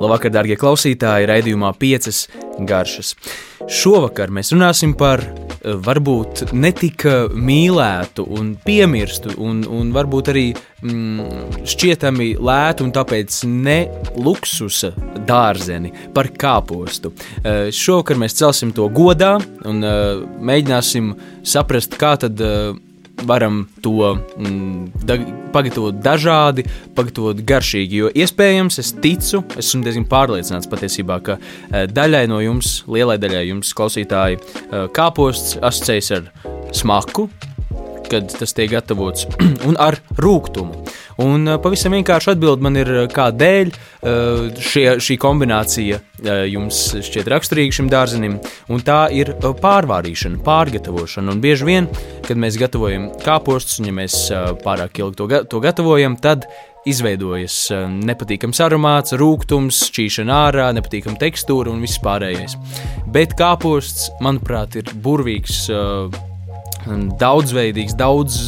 Labvakar, darbie klausītāji, raidījumā piecas garšas. Šovakar mēs runāsim par eh, varbūt netik mīlētu un piemirstu, un, un varbūt arī mm, šķietami lētu un tāpēc ne luksusa dārzeni par kāpostu. Uh, šovakar mēs celsim to godā un mēģināsim saprast, kā tad. Varam to mm, da, pagatavot dažādi, pagatavot garšīgi. Jo iespējams, es ticu, esmu diezgan pārliecināts patiesībā, ka e, daļai no jums, lielai daļai jums, klausītāji, e, kāposts asociējas ar smaku, kad tas tiek gatavots, un ar rūkumu. Un uh, pavisam vienkārši atbild man ir, uh, kādēļ uh, šie, šī kombinācija jums šķiet raksturīga šim dārzenim, un tā ir pārvārīšana, pārgatavošana. Un bieži vien, kad mēs gatavojam kāpostus, un ja mēs pārāk ilgi to, to gatavojam, tad izveidojas nepatīkams aromāts, rūkums, šķīšana ārā, nepatīkama tekstūra un viss pārējais. Bet kāposts, manuprāt, ir burvīgs daudzveidīgs, daudz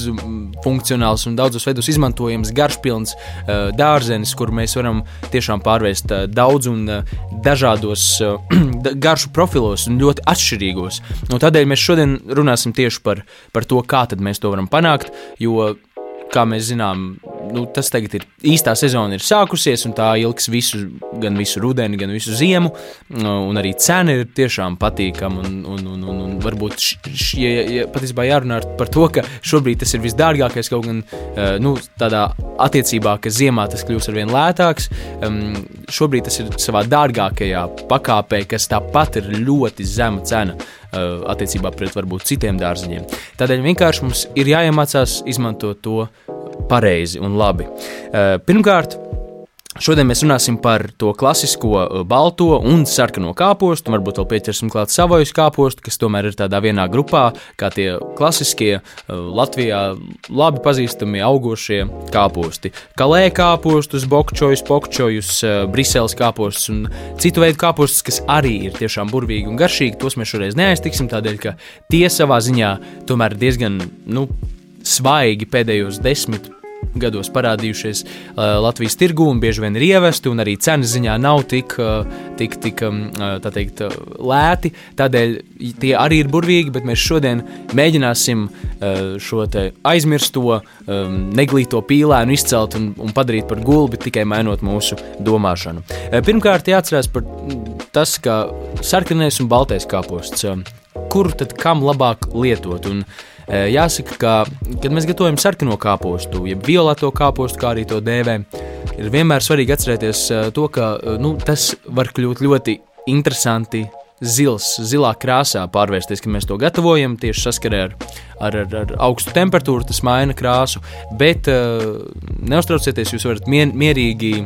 funkcionāls un daudzos veidos izmantojams, garšpilns uh, dārzenis, kur mēs varam tiešām pārvērst uh, daudz un uh, dažādos garšu profilos un ļoti atšķirīgos. Un tādēļ mēs šodien runāsim tieši par, par to, kā mēs to varam panākt, jo kā mēs zinām, nu, tas tagad ir īstā sezona, ir sākusies, un tā ilgs visu, gan visu rudeni, gan visu ziemu. Un arī cena ir tiešām patīkama. Un, un, un, un, un varbūt š, ja, ja, patiesībā jārunā par to, ka šobrīd tas ir visdārgākais, kaut gan nu, tādā attiecībā, ka ziemā tas kļūs ar vien lētāks. Šobrīd tas ir savā dārgākajā pakāpē, kas tāpat ir ļoti zema cena attiecībā pret varbūt citiem dārziņiem. Tādēļ vienkārši mums ir jāiemācās izmantot to pareizi un labi. Pirmkārt, Šodien mēs runāsim par to klasisko uh, balto un sarkano kāpostu, varbūt vēl pieķersim klāt savojus kāpostu, kas tomēr ir tādā vienā grupā, kā tie klasiskie uh, Latvijā labi pazīstami augošie kāposti. Kalē kāpostus, bokčojus, pokčojus, uh, briseles kāpostus un citu veidu kāpostus, kas arī ir tiešām burvīgi un garšīgi, tos mēs šoreiz neaiztiksim, tādēļ, ka tie savā ziņā tomēr diezgan, nu, svaigi pēdējos desmit gados parādījušies uh, Latvijas tirgū un bieži vien ir ievesti, un arī cenas ziņā nav tik, uh, tik, tik um, uh, teikt, uh, lēti. Tādēļ tie arī ir burvīgi, bet mēs šodien mēģināsim šo aizmirsto, um, neglīto pīlēnu izcelt un, un padarīt par gulbi, tikai mainot mūsu domāšanu. Pirmkārt, jāatcerās par tas, ka sarkanais un baltais kāposts, uh, kuru tad kam labāk lietot. Un, uh, Jāsaka, ka, kad mēs gatavojam sarkano kāpostu, jeb violeto kāpostu, kā arī to dēvē, ir vienmēr svarīgi atcerēties to, ka nu, tas var kļūt ļoti interesanti. Zils, zilā krāsā pārvērsties, kad mēs to gatavojam, tieši saskarē ar, ar, ar, ar augstu temperatūru, tas maina krāsu. Bet uh, neuztraucieties, jūs varat mien, mierīgi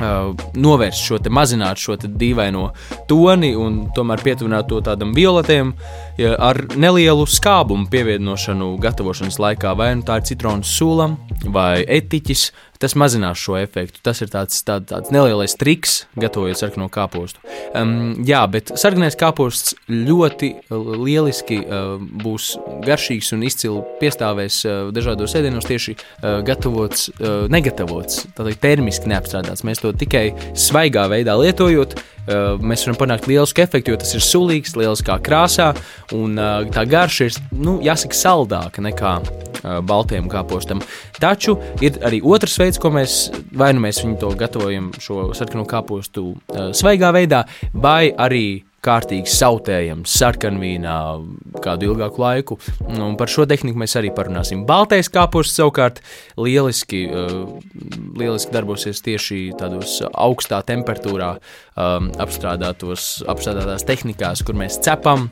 Uh, novērst šo, mazināt šo dīvaino toni un tomēr pietuvināt to tādam violetiem ja, ar nelielu skābumu pievienošanu gatavošanas laikā. Vai nu tā ir citronu sula vai etiķis, tas mazinās šo efektu. Tas ir tāds, tā, tāds nelielais triks, gatavojot sarkano kāpostu. Um, jā, bet sarkanais kāposts ļoti lieliski uh, būs garšīgs un izcili piestāvēs uh, dažādos ēdienos, tieši uh, gatavots, uh, negatavots, tātad termiski neapstrādāts. Mēs to tikai svaigā veidā lietojot, uh, mēs varam panākt lielisku efektu, jo tas ir sulīgs, lieliskā krāsā, un uh, tā garša ir, nu, jāsaka, saldāka nekā baltajam kāpostam. Taču ir arī otrs veids, ko mēs vai nu mēs viņu to gatavojam, šo sarkano kāpostu svaigā veidā, vai arī kārtīgi sautējam sarkanvīnā kādu ilgāku laiku. Un par šo tehniku mēs arī parunāsim. Baltais kāposts savukārt lieliski, lieliski darbosies tieši tādos augstā temperatūrā apstrādātās tehnikās, kur mēs cepam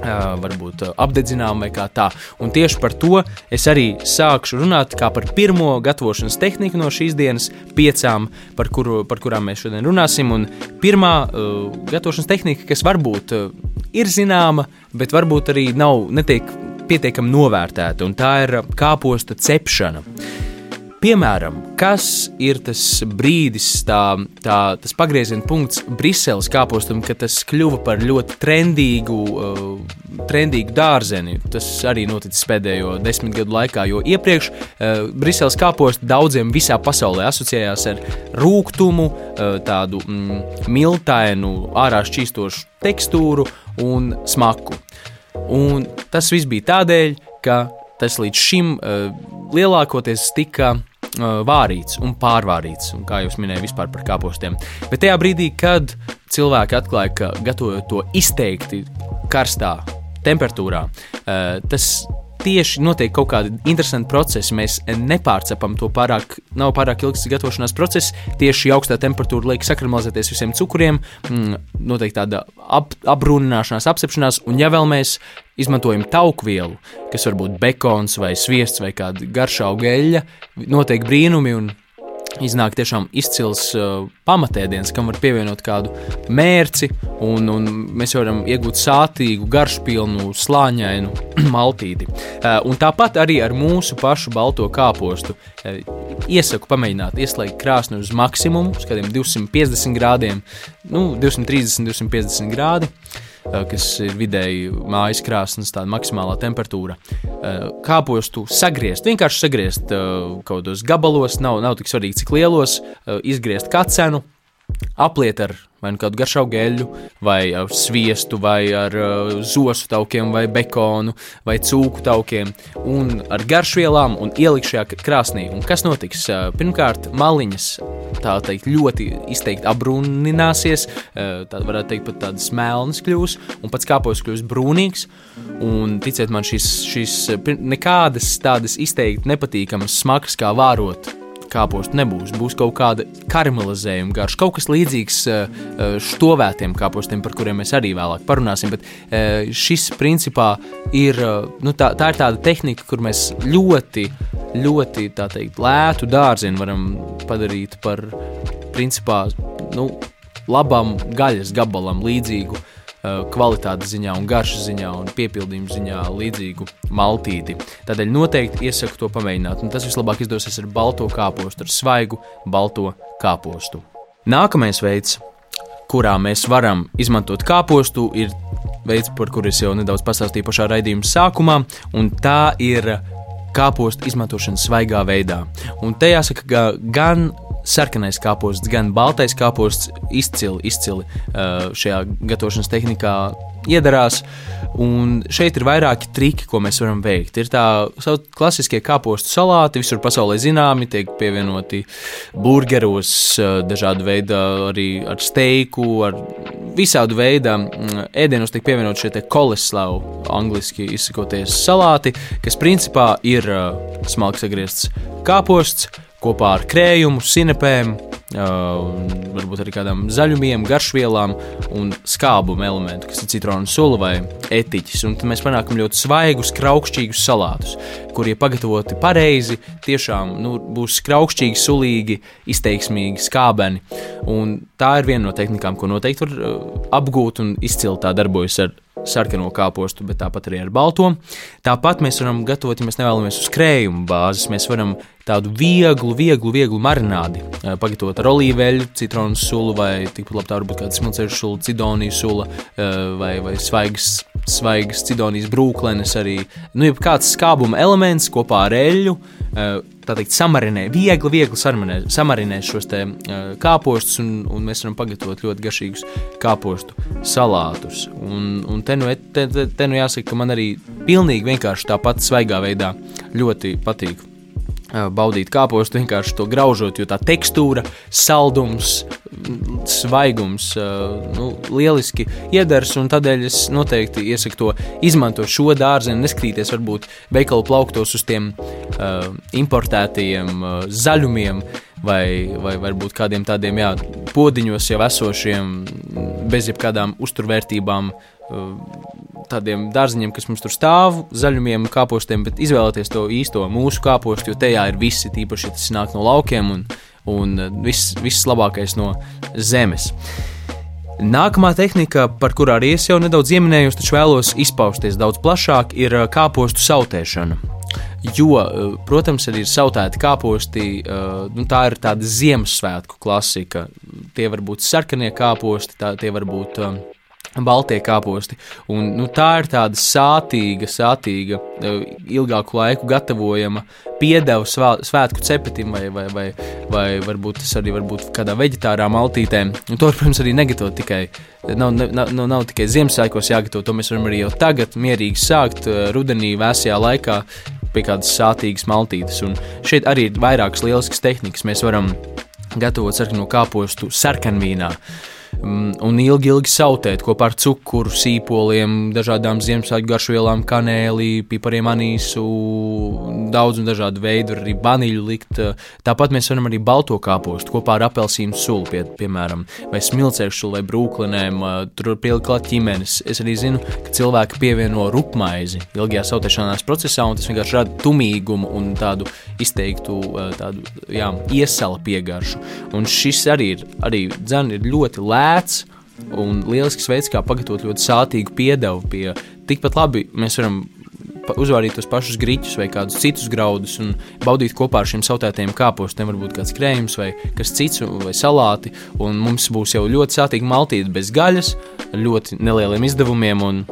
varbūt apdedzinām vai kā tā. Un tieši par to es arī sākšu runāt kā par pirmo gatavošanas tehniku no šīs dienas piecām, par, kuru, par kurām mēs šodien runāsim. Un pirmā uh, gatavošanas tehnika, kas varbūt uh, ir zināma, bet varbūt arī nav netiek pietiekami novērtēta, un tā ir kāposta cepšana. Piemēram, kas ir tas brīdis, tā, tā, tas pagrieziena punkts Briseles kāpostam, kad tas kļuva par ļoti trendīgu, uh, trendīgu dārzeni. Tas arī noticis pēdējo desmit gadu laikā, jo iepriekš uh, Briseles kāposts daudziem visā pasaulē asociējās ar rūkumu, uh, tādu mm, miltainu, ārā šķīstošu tekstūru un smaku. Un tas viss bija tādēļ, ka tas līdz šim uh, lielākoties tika vārīts un pārvārīts, un kā jau minēju, vispār par kāpostiem. Bet tajā brīdī, kad cilvēki atklāja, ka gatavojot to izteikti karstā temperatūrā, tas tieši notiek kaut kādi interesanti procesi. Mēs nepārcepam to pārāk, nav pārāk ilgs gatavošanās process. Tieši augstā temperatūra liek sakramalizēties visiem cukuriem, mm, notiek tāda ap, apbrūnināšanās, apcepšanās, un ja vēl mēs izmantojam tauku vielu, kas var būt bekons vai sviests vai kāda garšā augeļa, notiek brīnumi un iznāk tiešām izcils uh, pamatēdiens, kam var pievienot kādu mērci, un, un mēs varam iegūt sātīgu, garšpilnu, slāņainu maltīti. Uh, un tāpat arī ar mūsu pašu balto kāpostu. Uh, iesaku pamēģināt ieslēgt krāsni uz maksimumu, uz kādiem 250 grādiem, nu, 230, 250 grādi. Eh, kas ir vidēji mājas krāsnes, tāda maksimālā temperatūra. Eh, kāpostu sagriezt, vienkārši sagriezt eh, kaut kādos gabalos, nav, nav tik svarīgi, cik lielos, izgriezt kacenu, apliet ar vai nu kādu garšu geļu, vai ar sviestu, vai ar uh, zosu taukiem, vai bekonu, vai cūku taukiem, un ar garšvielām un ielikt šajā krāsnī. Un kas notiks? Uh, pirmkārt, maliņas tā teikt ļoti izteikti apbrūnināsies, uh, tā varētu teikt pat tādas melnas kļūs, un pats kāpos kļūs brūnīgs. Un ticiet man, šīs, šīs nekādas tādas izteikti nepatīkamas smakas kā vārot kāpostu nebūs. Būs kaut kāda karamelizējuma garša, kaut kas līdzīgs štovētiem kāpostiem, par kuriem mēs arī vēlāk parunāsim. Bet šis principā ir, nu, tā, tā ir tāda tehnika, kur mēs ļoti, ļoti teikt, lētu dārziņu varam padarīt par principā nu, labam gaļas gabalam līdzīgu. Eh, kvalitātes ziņā, un garšas ziņā un piepildījuma ziņā līdzīgu maltīti. Tādēļ noteikti iesaku to pamēģināt. Un tas vislabāk izdosies ar balto kāpostu, ar svaigu balto kāpostu. Nākamais veids, kurā mēs varam izmantot kāpostu, ir veids, par kuru es jau nedaudz pastāstīju pašā raidījuma sākumā, un tā ir kāpostu izmantošana svaigā veidā. Un te jāsaka, ka gan sarkanais kāposts, gan baltais kāposts izcili, izcili uh, šajā gatavošanas tehnikā iedarās. Un šeit ir vairāki triki, ko mēs varam veikt. Ir tā klasiskie kāpostu salāti, visur pasaulē zināmi, tiek pievienoti burgeros, uh, dažādu veidu arī ar steiku, ar visādu veidu mm, ēdienos tiek pievienot šie koleslavu, angļuiski izsakoties salāti, kas principā ir uh, smalks sagriezts kāposts kopā ar krējumu, sinepēm, varbūt arī kādām zaļumiem, garšvielām un skābumu elementu, kas ir citronu sula vai etiķis. Un tad mēs panākam ļoti svaigus, kraukšķīgus salātus, kurie pagatavoti pareizi, tiešām nu, būs kraukšķīgi, sulīgi, izteiksmīgi, skābeni. Un tā ir viena no tehnikām, ko noteikti var apgūt un izcili tā darbojas ar sarkano kāpostu, bet tāpat arī ar balto. Tāpat mēs varam gatavot, ja mēs nevēlamies uz krējuma bāzes, mēs varam tādu vieglu, vieglu, vieglu marinādi eh, pagatavot ar olīveļu, citronu sulu vai tikpat labi tā varbūt kāda smilceļu sula, cidoniju sula eh, vai, vai svaigas, svaigas cidonijas brūklenes arī. Nu, kāds skābuma elements kopā ar eļļu eh, tā teikt, samarinē, viegli, viegli samarinē, samarinē šos te, uh, kāpostus, un, un mēs varam pagatavot ļoti garšīgus kāpostu salātus. Un, un te, nu, te, te, te nu jāsaka, ka man arī pilnīgi vienkārši tāpat svaigā veidā ļoti patīk baudīt kāpostu, vienkārši to graužot, jo tā tekstūra, saldums, svaigums nu, lieliski iedars. Tādēļ es noteikti iesaku to izmantot šo dārziņu, neskatīties varbūt veikalu plauktos uz tiem uh, importētajiem uh, zaļumiem. Vai, vai varbūt kādiem tādiem jā, podziņos jau esošiem, bez jebkādām uzturvērtībām, uh, tādiem dārziņiem, kas mums tur stāv, zaļumiem, kāpostiem, bet izvēlēties to īsto mūsu kāpostu, jo tajā ir visi, tīpaši, ja tas nāk no laukiem un, un eh, viss, viss labākais no zemes. Nākamā tehnika, par kurā arī es jau nedaudz pieminēju, taču vēlos izpausties daudz plašāk, ir eh, kāpostu sautēšana. Jo, protams, arī ir sautēti kāposti. Nu, tā ir tāda Ziemassvētku klasika. Tie var būt sarkanie kāposti, tā, tie var būt. Baltie kāposti. Un, nu, tā ir tāda sātīga, sātīga, ilgāku laiku gatavojama piedeva svētku cepetim, vai, vai, vai, vai varbūt tas arī var būt kādā veģetārā maltītē. Un to, protams, arī negatavo tikai. Nav, nav, nav, nav tikai Ziemassvētkos jāgatavo, to mēs varam arī jau tagad mierīgi sākt rudenī, vēsajā laikā pie kādas sātīgas maltītes. Un šeit arī ir vairākas lieliskas tehnikas. Mēs varam gatavot sarkano kāpostu sarkanvīnā. Mm, un ilgi, ilgi sautēt kopā ar cukuru, sīpoliem, dažādām Ziemassvētku garšvielām, kanēli, pipariem, anīsu, daudz un dažādu veidu, arī vaniļu likt. Tāpat mēs varam arī balto kāpostu kopā ar apelsīnu sulu, pie, piemēram, vai smilcēkšu vai brūklinēm, tur pielikt klāt ķimenes. Es arī zinu, ka cilvēki pievieno rupmaizi ilgajā sautēšanās procesā, un tas vienkārši rada tumīgumu un tādu izteiktu tādu, jā, iesala piegaršu. Un šis arī ir, arī dzen, ir ļoti lēts lēts un lielisks veids, kā pagatavot ļoti sātīgu piedevu. Pie, tikpat labi mēs varam uzvārīt tos pašus grīķus vai kādus citus graudus un baudīt kopā ar šiem sautētajiem kāpostiem. Varbūt kāds krējums vai kas cits, vai salāti. Un mums būs jau ļoti sātīga maltīte bez gaļas, ļoti nelieliem izdevumiem un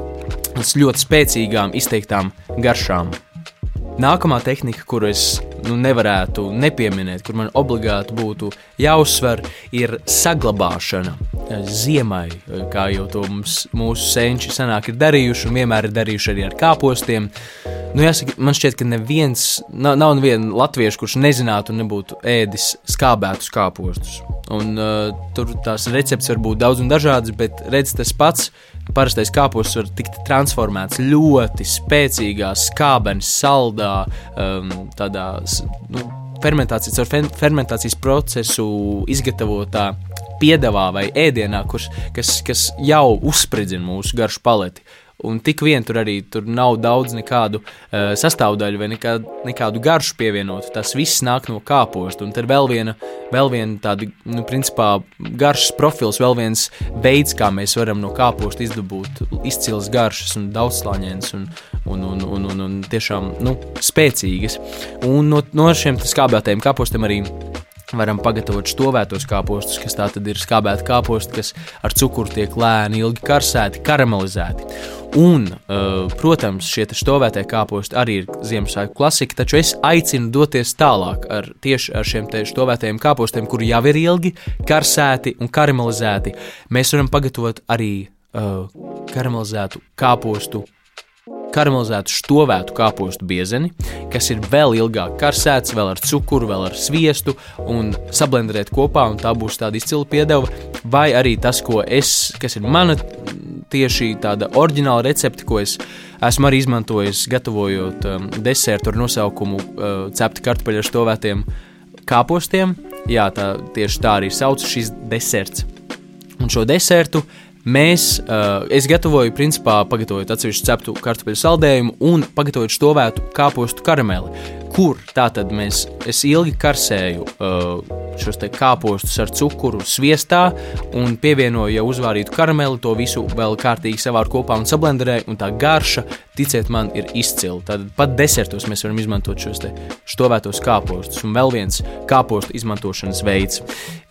ļoti spēcīgām, izteiktām garšām. Nākamā tehnika, kuru es nu, nevarētu nepieminēt, kur man obligāti būtu jāuzsver, ir saglabāšana ziemai, kā jau to mums, mūsu senči senāk ir darījuši un vienmēr ir darījuši arī ar kāpostiem. Nu, jāsaka, man šķiet, ka neviens, nav, nav neviena latvieša, kurš nezinātu un nebūtu ēdis skābētus kāpostus. Un, uh, tur tās receptes var būt daudz un dažādas, bet redz tas pats parastais kāpos var tikt transformēts ļoti spēcīgā, skābenā, saldā, um, tādā nu, fermentācijas, ar fermentācijas procesu izgatavotā piedāvā vai ēdienā, kurš, kas, kas jau uzspridzina mūsu garšu paleti. Un tik vien tur arī tur nav daudz nekādu uh, sastāvdaļu vai nekādu, nekādu garšu pievienotu. Tas viss nāk no kāposta. Un tad vēl viena, vēl viena tāda, nu, principā, garšas profils, vēl viens veids, kā mēs varam no kāposta izdabūt izcils garšas un daudzslāņēns un, un, un, un, un, un tiešām nu, spēcīgas. Un no, no šiem skābētajiem kāpostiem arī Varam pagatavot stovētos kāpostus, kas tātad ir skābēti kāposti, kas ar cukuru tiek lēni, ilgi karsēti, karamelizēti. Un, uh, protams, šie stovētie kāposti arī ir Ziemassvētku klasika, taču es aicinu doties tālāk ar tieši ar šiem stovētajiem kāpostiem, kuri jau ir ilgi karsēti un karamelizēti. Mēs varam pagatavot arī uh, karamelizētu kāpostu karamelizētu stovētu kāpostu biezeni, kas ir vēl ilgāk karsēts, vēl ar cukuru, vēl ar sviestu un sablendēt kopā, un tā būs tāda izcila piedeva. Vai arī tas, ko es, kas ir mana tieši tāda oriģināla recepte, ko es esmu arī izmantojis, gatavojot um, desertu ar nosaukumu uh, cepti kartupeļu ar stovētiem kāpostiem. Jā, tā tieši tā arī sauc šis deserts. Un šo desertu Mēs, uh, es gatavoju, principā, pagatavojot atsevišķu ceptu kartupeļu saldējumu un pagatavojot stovētu kāpostu karameli, kur tātad mēs, es ilgi karsēju uh, šos kāpostus ar cukuru, sviestā un pievienoju jau uzvārītu karameli, to visu vēl kārtīgi savāru kopā un sablenderēju, un tā garša, ticiet man, ir izcila. Tad pat desertos mēs varam izmantot šos stovētos kāpostus, un vēl viens kāpostu izmantošanas veids.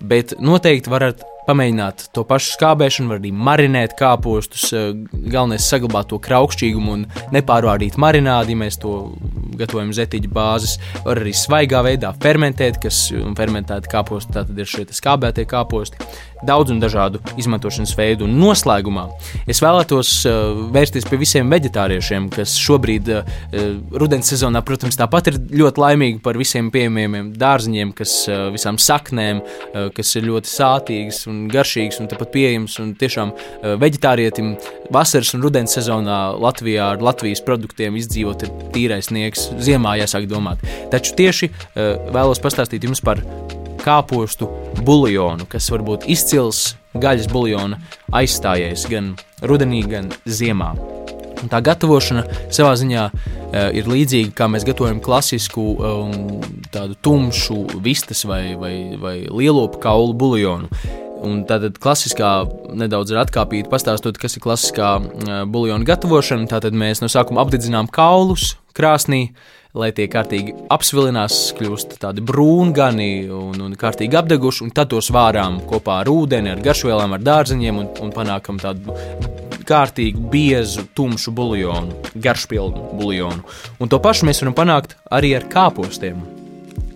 Bet noteikti varat pamēģināt to pašu skābēšanu, var arī marinēt kāpostus. Eh, galvenais ir saglabāt to kraukšķīgumu un nepārvārīt marinādi, ja mēs to gatavojam uz etiķa bāzes. Var arī svaigā veidā fermentēt, kas ir fermentēti kāposti, tātad ir šie skābētie kāposti daudz un dažādu izmantošanas veidu. Un noslēgumā es vēlētos uh, vērsties pie visiem vegetāriešiem, kas šobrīd, uh, rudens sezonā, protams, tāpat ir ļoti laimīgi par visiem pieejamiem dārziņiem, kas uh, visām saknēm, uh, kas ir ļoti sātīgas un garšīgas un tāpat pieejamas. Un tiešām uh, vegetārietim vasaras un rudens sezonā Latvijā ar Latvijas produktiem izdzīvot ir tīrais sniegs. Ziemā jāsāk domāt. Taču tieši uh, vēlos pastāstīt jums par kāpostu buļļonu, kas var būt izcils gaļas buļļona aizstājējs gan rudenī, gan ziemā. Un tā gatavošana savā ziņā uh, ir līdzīga, kā mēs gatavojam klasisku um, tādu tumšu vistas vai, vai, vai lielopu kaulu buļļonu. Un tātad klasiskā, nedaudz atkāpīta, pastāstot, kas ir klasiskā uh, buļļona gatavošana. Tātad mēs no sākuma apdedzinām kaulus krāsnī, lai tie kārtīgi apsvilinās, kļūst tādi brūngani un, un kārtīgi apdeguši, un tad tos vārām kopā ar ūdeni, ar garšvielām, ar dārzeņiem un, un panākam tādu kārtīgu, biezu, tumšu buļļonu, garšpilnu buļļonu. Un to pašu mēs varam panākt arī ar kāpostiem.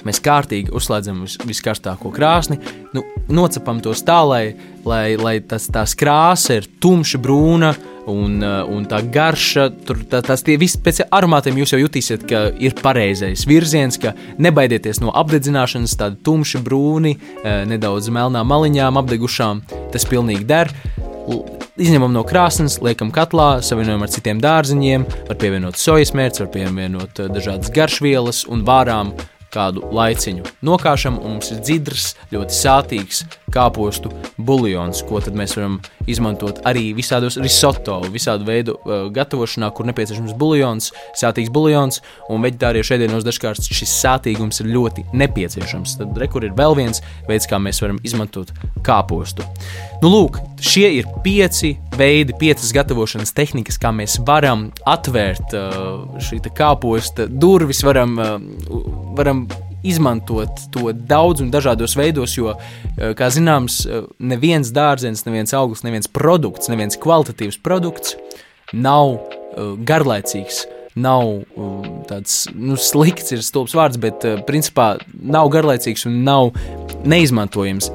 Mēs kārtīgi uzslēdzam vis, viskarstāko krāsni, nu, nocepam tos tā, lai, lai, lai tas, tās krāsa ir tumša, brūna uh, un tā garša. Tur tā, tās tie visi pēc aromātiem jūs jau jutīsiet, ka ir pareizais virziens, ka nebaidieties no apdedzināšanas, tāda tumša, brūni, uh, nedaudz melnām maliņām apdegušām. Tas pilnīgi der izņemam no krāsnes, liekam katlā, savienojam ar citiem dārziņiem, var pievienot sojas mērci, var pievienot uh, dažādas garšvielas un vārām kādu laiciņu nokāšam, un mums ir dzidrs, ļoti sātīgs kāpostu buļļons, ko mēs varam izmantot arī visādos risoto, visādu veidu uh, gatavošanā, kur nepieciešams buļļons, sātīgs buļļons, un veģetāriešu ēdienos dažkārt šis sātīgums ir ļoti nepieciešams. Tad rekur ir vēl viens veids, kā mēs varam izmantot kāpostu. Nu, lūk, šie ir pieci veidi, piecas gatavošanas tehnikas, kā mēs varam atvērt uh, šī kāposta durvis, varam, uh, varam izmantot to daudz un dažādos veidos, jo, uh, kā zināms, neviens dārzenis, neviens augsts, neviens produkts, neviens kvalitatīvs produkts nav garlaicīgs nav tāds nu, slikts, ir stulbs vārds, bet principā nav garlaicīgs un nav neizmantojams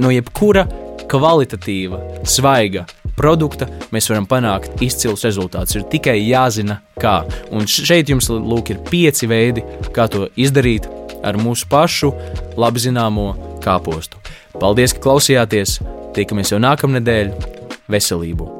no jebkura kvalitatīva, svaiga produkta mēs varam panākt izcils rezultāts. Ir tikai jāzina, kā. Un šeit jums lūk, ir pieci veidi, kā to izdarīt ar mūsu pašu labi zināmo kāpostu. Paldies, ka klausījāties! Tiekamies jau nākamnedēļ! Veselību!